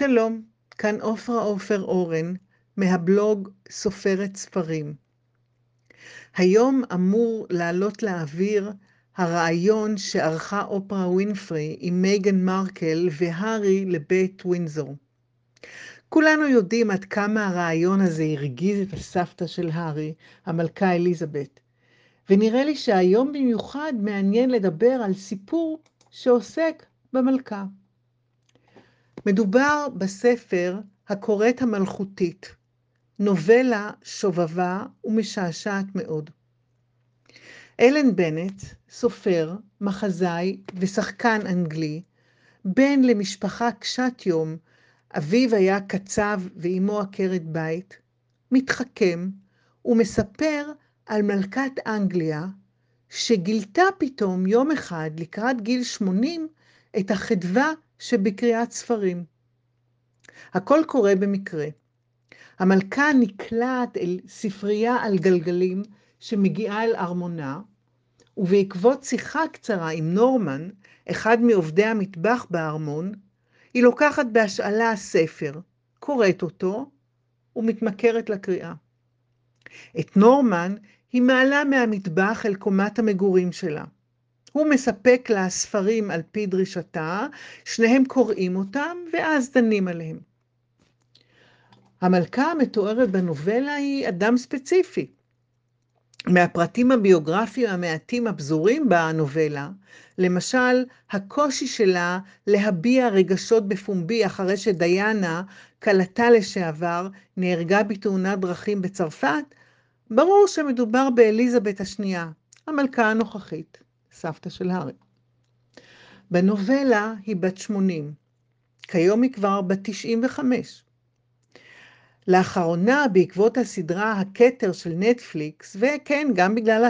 שלום, כאן עופרה עופר אורן מהבלוג סופרת ספרים. היום אמור לעלות לאוויר הרעיון שערכה אופרה ווינפרי עם מייגן מרקל והארי לבית ווינזור. כולנו יודעים עד כמה הרעיון הזה הרגיז את הסבתא של הארי, המלכה אליזבת, ונראה לי שהיום במיוחד מעניין לדבר על סיפור שעוסק במלכה. מדובר בספר הקוראת המלכותית, נובלה שובבה ומשעשעת מאוד. אלן בנט, סופר, מחזאי ושחקן אנגלי, בן למשפחה קשת יום, אביו היה קצב ואימו עקרת בית, מתחכם ומספר על מלכת אנגליה, שגילתה פתאום יום אחד לקראת גיל 80 את החדווה שבקריאת ספרים. הכל קורה במקרה. המלכה נקלעת אל ספרייה על גלגלים שמגיעה אל ארמונה, ובעקבות שיחה קצרה עם נורמן, אחד מעובדי המטבח בארמון, היא לוקחת בהשאלה ספר, קוראת אותו ומתמכרת לקריאה. את נורמן היא מעלה מהמטבח אל קומת המגורים שלה. הוא מספק לה ספרים על פי דרישתה, שניהם קוראים אותם ואז דנים עליהם. המלכה המתוארת בנובלה היא אדם ספציפי. מהפרטים הביוגרפיים המעטים הפזורים בנובלה, למשל, הקושי שלה להביע רגשות בפומבי אחרי שדיאנה, כלתה לשעבר, נהרגה בתאונת דרכים בצרפת, ברור שמדובר באליזבת השנייה, המלכה הנוכחית. סבתא של הארי. בנובלה היא בת 80, כיום היא כבר בת 95. לאחרונה, בעקבות הסדרה הכתר של נטפליקס, וכן, גם בגלל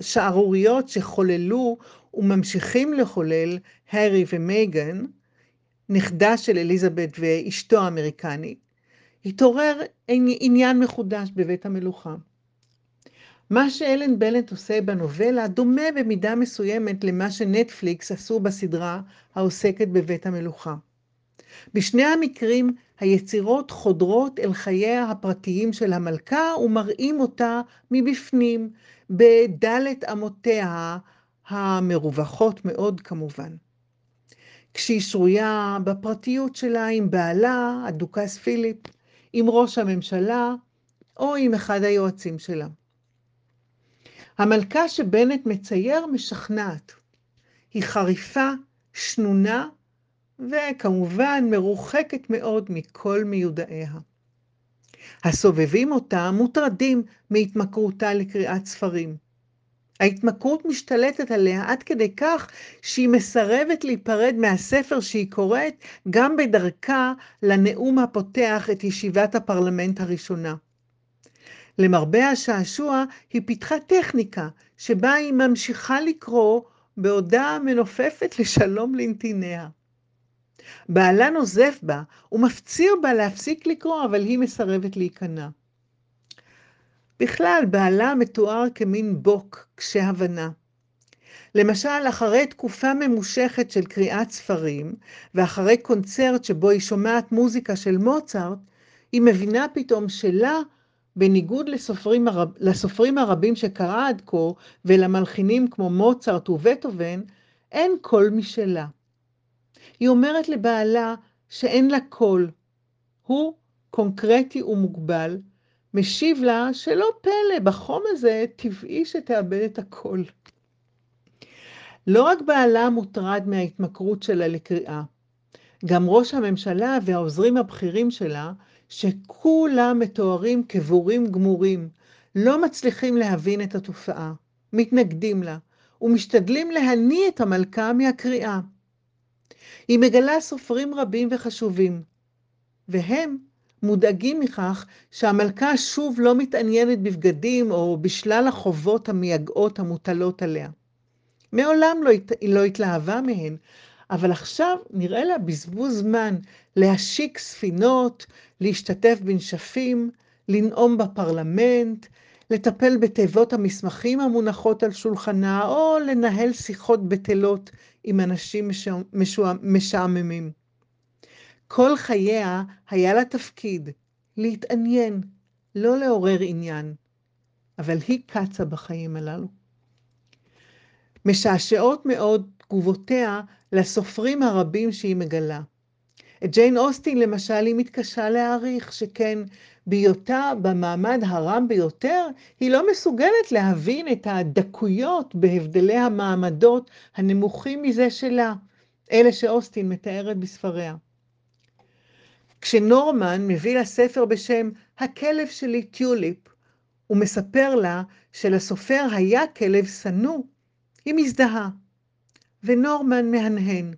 השערוריות שחוללו וממשיכים לחולל הארי ומייגן, נכדה של אליזבת ואשתו האמריקנית, התעורר עניין מחודש בבית המלוכה. מה שאלן בלנט עושה בנובלה דומה במידה מסוימת למה שנטפליקס עשו בסדרה העוסקת בבית המלוכה. בשני המקרים היצירות חודרות אל חייה הפרטיים של המלכה ומראים אותה מבפנים, בדלת אמותיה המרווחות מאוד כמובן. כשהיא שרויה בפרטיות שלה עם בעלה, הדוכס פיליפ, עם ראש הממשלה או עם אחד היועצים שלה. המלכה שבנט מצייר משכנעת. היא חריפה, שנונה, וכמובן מרוחקת מאוד מכל מיודעיה. הסובבים אותה מוטרדים מהתמכרותה לקריאת ספרים. ההתמכרות משתלטת עליה עד כדי כך שהיא מסרבת להיפרד מהספר שהיא קוראת גם בדרכה לנאום הפותח את ישיבת הפרלמנט הראשונה. למרבה השעשוע, היא פיתחה טכניקה שבה היא ממשיכה לקרוא בעודה מנופפת לשלום לנתיניה. בעלה נוזף בה ומפציר בה להפסיק לקרוא, אבל היא מסרבת להיכנע. בכלל, בעלה מתואר כמין בוק קשה הבנה. למשל, אחרי תקופה ממושכת של קריאת ספרים, ואחרי קונצרט שבו היא שומעת מוזיקה של מוצרט, היא מבינה פתאום שלה בניגוד לסופרים, הרב, לסופרים הרבים שקרא עד כה ולמלחינים כמו מוצרט ובטהובן, אין קול משלה. היא אומרת לבעלה שאין לה קול. הוא קונקרטי ומוגבל, משיב לה שלא פלא, בחום הזה טבעי שתאבד את הקול. לא רק בעלה מוטרד מההתמכרות שלה לקריאה, גם ראש הממשלה והעוזרים הבכירים שלה שכולם מתוארים כבורים גמורים, לא מצליחים להבין את התופעה, מתנגדים לה, ומשתדלים להניא את המלכה מהקריאה. היא מגלה סופרים רבים וחשובים, והם מודאגים מכך שהמלכה שוב לא מתעניינת בבגדים או בשלל החובות המייגעות המוטלות עליה. מעולם לא, הת... לא התלהבה מהן, אבל עכשיו נראה לה בזבוז זמן להשיק ספינות, להשתתף בנשפים, לנאום בפרלמנט, לטפל בתיבות המסמכים המונחות על שולחנה, או לנהל שיחות בטלות עם אנשים משעממים. כל חייה היה לה תפקיד, להתעניין, לא לעורר עניין, אבל היא קצה בחיים הללו. משעשעות מאוד תגובותיה לסופרים הרבים שהיא מגלה. את ג'יין אוסטין למשל היא מתקשה להעריך, שכן בהיותה במעמד הרם ביותר, היא לא מסוגלת להבין את הדקויות בהבדלי המעמדות הנמוכים מזה שלה, אלה שאוסטין מתארת בספריה. כשנורמן מביא לה ספר בשם הכלב שלי טיוליפ, הוא מספר לה שלסופר היה כלב שנוא, היא מזדהה, ונורמן מהנהן.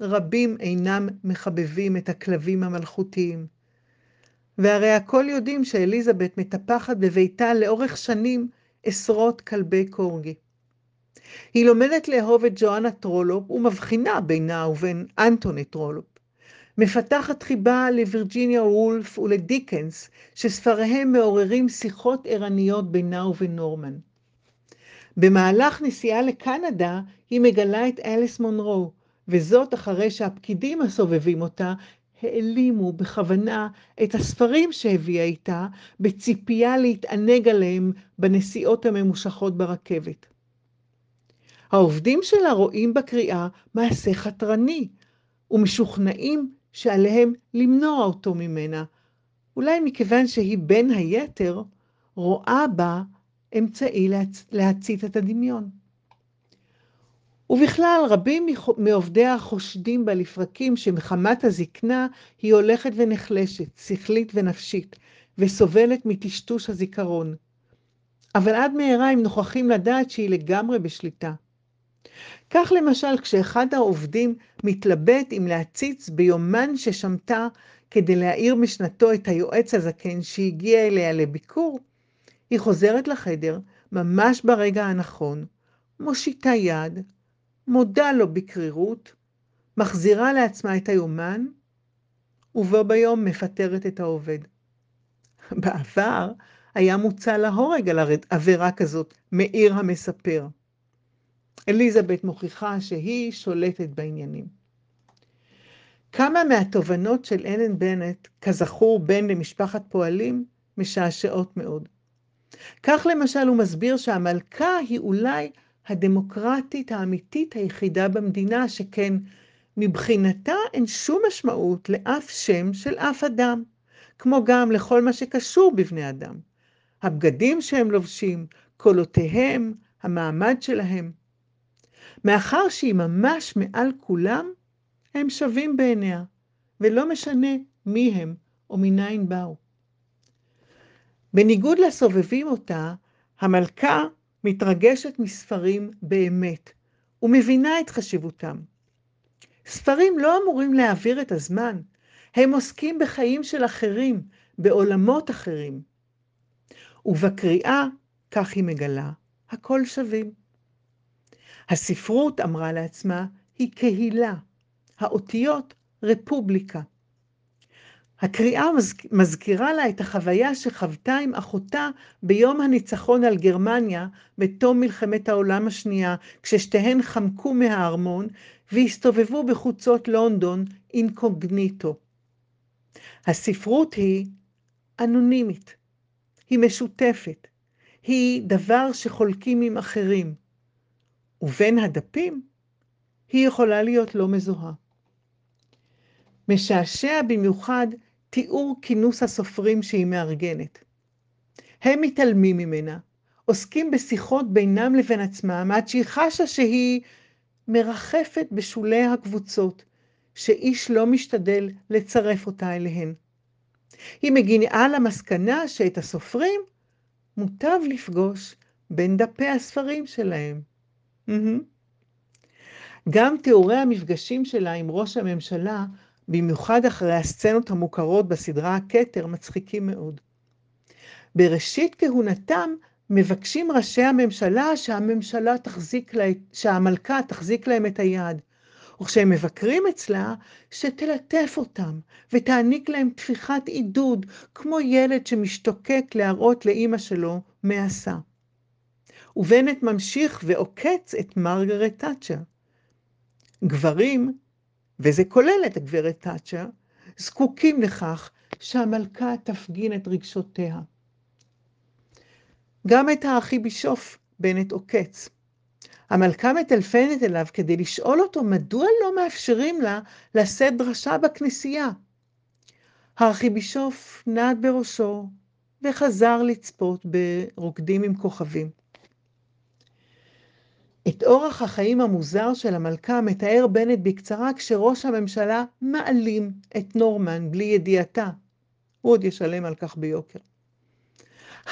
רבים אינם מחבבים את הכלבים המלכותיים. והרי הכל יודעים שאליזבת מטפחת בביתה לאורך שנים עשרות כלבי קורגי. היא לומדת לאהוב את ג'ואנה טרולופ ומבחינה בינה ובין אנטוני טרולופ. מפתחת חיבה לווירג'יניה וולף ולדיקנס, שספריהם מעוררים שיחות ערניות בינה ובין נורמן. במהלך נסיעה לקנדה היא מגלה את אליס מונרו, וזאת אחרי שהפקידים הסובבים אותה העלימו בכוונה את הספרים שהביאה איתה, בציפייה להתענג עליהם בנסיעות הממושכות ברכבת. העובדים שלה רואים בקריאה מעשה חתרני, ומשוכנעים שעליהם למנוע אותו ממנה, אולי מכיוון שהיא בין היתר רואה בה אמצעי להצ... להצית את הדמיון. ובכלל, רבים מעובדיה חושדים בה לפרקים שמחמת הזקנה היא הולכת ונחלשת, שכלית ונפשית, וסובלת מטשטוש הזיכרון. אבל עד מהרה הם נוכחים לדעת שהיא לגמרי בשליטה. כך למשל, כשאחד העובדים מתלבט אם להציץ ביומן ששמטה כדי להאיר משנתו את היועץ הזקן שהגיע אליה לביקור, היא חוזרת לחדר ממש ברגע הנכון, מושיטה יד, מודה לו בקרירות, מחזירה לעצמה את היומן, ובו ביום מפטרת את העובד. בעבר היה מוצע להורג על עבירה כזאת, מאיר המספר. אליזבת מוכיחה שהיא שולטת בעניינים. כמה מהתובנות של אלן בנט, כזכור בן למשפחת פועלים, משעשעות מאוד. כך למשל הוא מסביר שהמלכה היא אולי הדמוקרטית האמיתית היחידה במדינה, שכן מבחינתה אין שום משמעות לאף שם של אף אדם, כמו גם לכל מה שקשור בבני אדם. הבגדים שהם לובשים, קולותיהם, המעמד שלהם. מאחר שהיא ממש מעל כולם, הם שווים בעיניה, ולא משנה מי הם או מניין באו. בניגוד לסובבים אותה, המלכה מתרגשת מספרים באמת, ומבינה את חשיבותם. ספרים לא אמורים להעביר את הזמן, הם עוסקים בחיים של אחרים, בעולמות אחרים. ובקריאה, כך היא מגלה, הכל שווים. הספרות, אמרה לעצמה, היא קהילה, האותיות רפובליקה. הקריאה מזכירה לה את החוויה שחוותה עם אחותה ביום הניצחון על גרמניה בתום מלחמת העולם השנייה, כששתיהן חמקו מהארמון והסתובבו בחוצות לונדון אינקוגניטו. הספרות היא אנונימית, היא משותפת, היא דבר שחולקים עם אחרים, ובין הדפים היא יכולה להיות לא מזוהה. משעשע במיוחד תיאור כינוס הסופרים שהיא מארגנת. הם מתעלמים ממנה, עוסקים בשיחות בינם לבין עצמם, עד שהיא חשה שהיא מרחפת בשולי הקבוצות, שאיש לא משתדל לצרף אותה אליהן. היא מגיעה למסקנה שאת הסופרים מוטב לפגוש בין דפי הספרים שלהם. גם תיאורי המפגשים שלה עם ראש הממשלה במיוחד אחרי הסצנות המוכרות בסדרה הכתר, מצחיקים מאוד. בראשית כהונתם מבקשים ראשי הממשלה שהממשלה תחזיק לה, שהמלכה תחזיק להם את היד, וכשהם מבקרים אצלה, שתלטף אותם ותעניק להם טפיחת עידוד, כמו ילד שמשתוקק להראות לאימא שלו מה עשה. ובנט ממשיך ועוקץ את מרגרט תאצ'ר. גברים וזה כולל את הגברת תאצ'ר, זקוקים לכך שהמלכה תפגין את רגשותיה. גם את הארכיבישוף בנט עוקץ. המלכה מטלפנת אליו כדי לשאול אותו מדוע לא מאפשרים לה לשאת דרשה בכנסייה. הארכיבישוף נעד בראשו וחזר לצפות ברוקדים עם כוכבים. את אורח החיים המוזר של המלכה מתאר בנט בקצרה כשראש הממשלה מעלים את נורמן בלי ידיעתה. הוא עוד ישלם על כך ביוקר.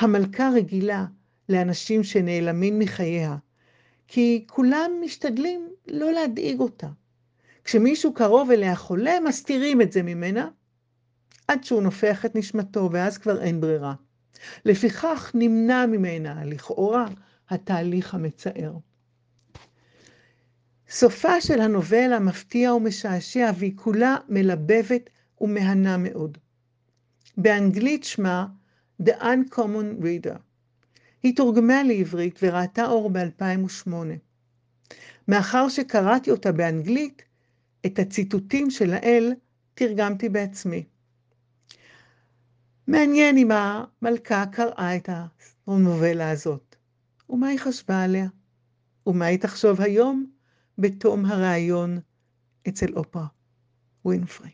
המלכה רגילה לאנשים שנעלמים מחייה, כי כולם משתדלים לא להדאיג אותה. כשמישהו קרוב אליה חולה, מסתירים את זה ממנה, עד שהוא נופח את נשמתו, ואז כבר אין ברירה. לפיכך נמנע ממנה, לכאורה, התהליך המצער. סופה של הנובלה מפתיע ומשעשע, והיא כולה מלבבת ומהנה מאוד. באנגלית שמה The Uncommon Reader. היא תורגמה לעברית וראתה אור ב-2008. מאחר שקראתי אותה באנגלית, את הציטוטים של האל תרגמתי בעצמי. מעניין אם המלכה קראה את הנובלה הזאת, ומה היא חשבה עליה, ומה היא תחשוב היום בתום הראיון אצל אופרה ווינפרי.